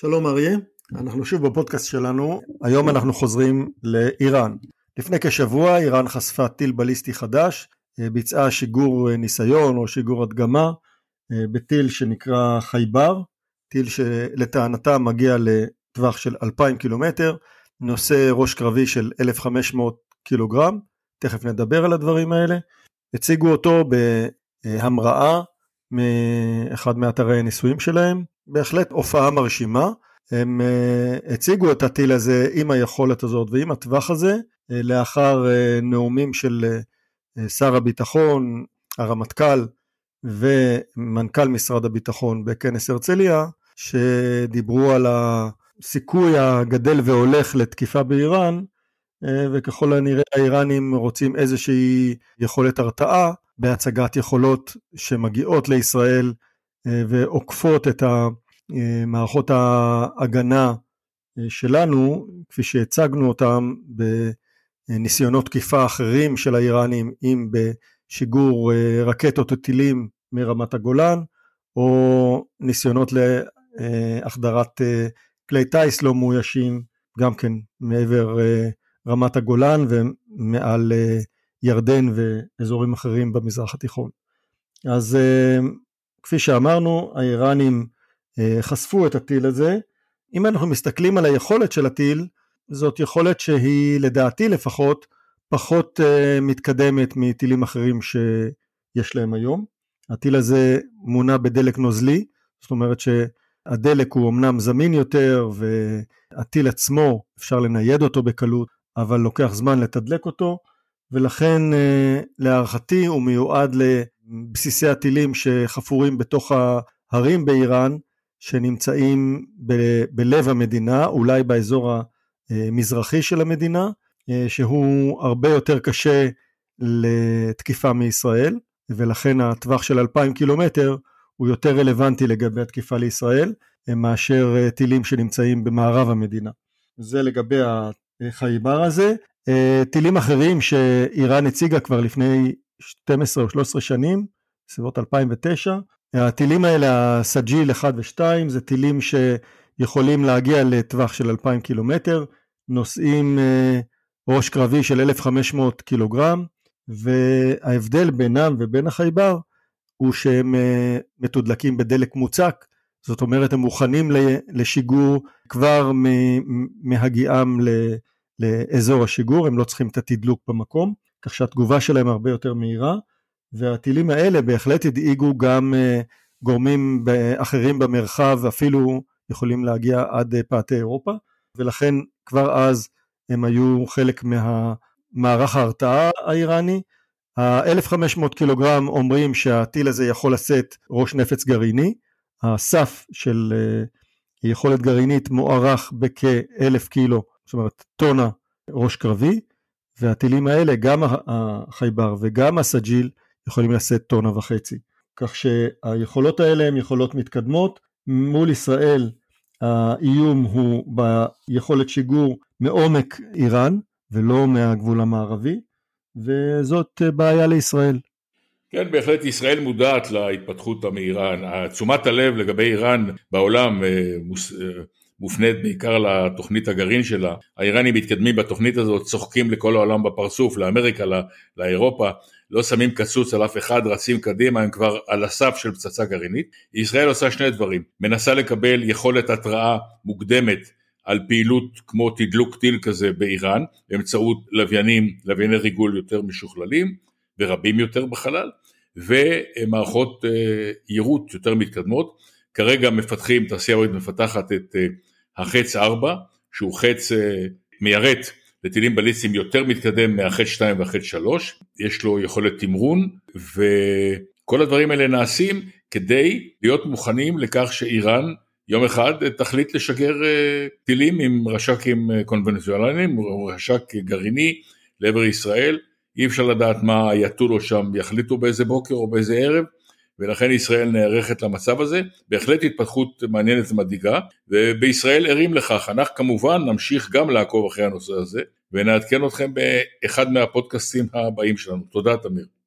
שלום אריה, אנחנו שוב בפודקאסט שלנו, היום אנחנו חוזרים לאיראן. לפני כשבוע איראן חשפה טיל בליסטי חדש, אה, ביצעה שיגור אה, ניסיון או שיגור הדגמה אה, בטיל שנקרא חייבר, טיל שלטענתה מגיע לטווח של 2,000 קילומטר, נושא ראש קרבי של 1,500 קילוגרם, תכף נדבר על הדברים האלה. הציגו אותו בהמראה מאחד מאתרי הניסויים שלהם, בהחלט הופעה מרשימה. הם uh, הציגו את הטיל הזה עם היכולת הזאת ועם הטווח הזה uh, לאחר uh, נאומים של uh, שר הביטחון, הרמטכ"ל ומנכ"ל משרד הביטחון בכנס הרצליה שדיברו על הסיכוי הגדל והולך לתקיפה באיראן וככל הנראה האיראנים רוצים איזושהי יכולת הרתעה בהצגת יכולות שמגיעות לישראל ועוקפות את ה... מערכות ההגנה אה, שלנו, כפי שהצגנו אותם בניסיונות תקיפה אחרים של האיראנים, אם בשיגור אה, רקטות וטילים מרמת הגולן, או ניסיונות להחדרת אה, כלי טיס לא מאוישים, גם כן מעבר רמת הגולן ומעל ירדן ואזורים אחרים במזרח התיכון. אז כפי שאמרנו, האיראנים אה, חשפו את הטיל הזה. אם אנחנו מסתכלים על היכולת של הטיל, זאת יכולת שהיא לדעתי לפחות פחות uh, מתקדמת מטילים אחרים שיש להם היום. הטיל הזה מונע בדלק נוזלי, זאת אומרת שהדלק הוא אמנם זמין יותר והטיל עצמו אפשר לנייד אותו בקלות, אבל לוקח זמן לתדלק אותו, ולכן uh, להערכתי הוא מיועד לבסיסי הטילים שחפורים בתוך ההרים באיראן, שנמצאים ב- בלב המדינה, אולי באזור המזרחי של המדינה, אה, שהוא הרבה יותר קשה לתקיפה מישראל, ולכן הטווח של 2,000 קילומטר הוא יותר רלוונטי לגבי התקיפה לישראל, אה, מאשר אה, טילים שנמצאים במערב המדינה. זה לגבי החייבר הזה. טילים אחרים שאיראן הציגה כבר לפני 12 או 13 שנים, בסביבות 2009, הטילים האלה, הסג'יל 1 ו-2, זה טילים שיכולים להגיע לטווח של 2,000 קילומטר, נושאים אה, ראש קרבי של 1,500 קילוגרם, וההבדל בינם ובין החייבר הוא שהם אה, מתודלקים בדלק מוצק, זאת אומרת הם מוכנים לשיגור כבר מהגיעם לאזור השיגור, הם לא צריכים את התדלוק במקום, כך שהתגובה שלהם הרבה יותר מהירה. והטילים האלה בהחלט הדאיגו גם אה, גורמים אחרים במרחב, אפילו יכולים להגיע עד אה, פאתי אירופה, ולכן כבר אז הם היו חלק מהמערך ההרתעה האיראני. ה-1500 קילוגרם אומרים שהטיל הזה יכול לשאת ראש נפץ גרעיני, הסף של אה, יכולת גרעינית מוערך בכ-1000 קילו, זאת אומרת טונה ראש קרבי, והטילים האלה, גם החייבר וגם הסג'יל, יכולים לשאת טונה וחצי. כך שהיכולות האלה הן יכולות מתקדמות. מול ישראל האיום הוא ביכולת שיגור מעומק איראן ולא מהגבול המערבי, וזאת בעיה לישראל. כן, בהחלט ישראל מודעת להתפתחות המהירה. תשומת הלב לגבי איראן בעולם אה, אה, מופנית בעיקר לתוכנית הגרעין שלה. האיראנים מתקדמים בתוכנית הזאת, צוחקים לכל העולם בפרצוף, לאמריקה, לאירופה. לא שמים קצוץ על אף אחד, רצים קדימה, הם כבר על הסף של פצצה גרעינית. ישראל עושה שני דברים, מנסה לקבל יכולת התראה מוקדמת על פעילות כמו תדלוק טיל כזה באיראן, באמצעות לוויינים, לווייני ריגול יותר משוכללים ורבים יותר בחלל, ומערכות אה, יירוט יותר מתקדמות. כרגע מפתחים, תעשייה אווירית מפתחת את אה, החץ 4, שהוא חץ אה, מיירט לטילים בליסטיים יותר מתקדם מהחץ 2 והחץ 3, יש לו יכולת תמרון וכל הדברים האלה נעשים כדי להיות מוכנים לכך שאיראן יום אחד תחליט לשגר אה, טילים עם רש"קים אה, קונבנציונליים, רש"ק גרעיני לעבר ישראל, אי אפשר לדעת מה יטולו שם, יחליטו באיזה בוקר או באיזה ערב, ולכן ישראל נערכת למצב הזה, בהחלט התפתחות מעניינת ומדאיגה, ובישראל ערים לכך, אנחנו כמובן נמשיך גם לעקוב אחרי הנושא הזה, ונעדכן אתכם באחד מהפודקאסטים הבאים שלנו. תודה תמיר.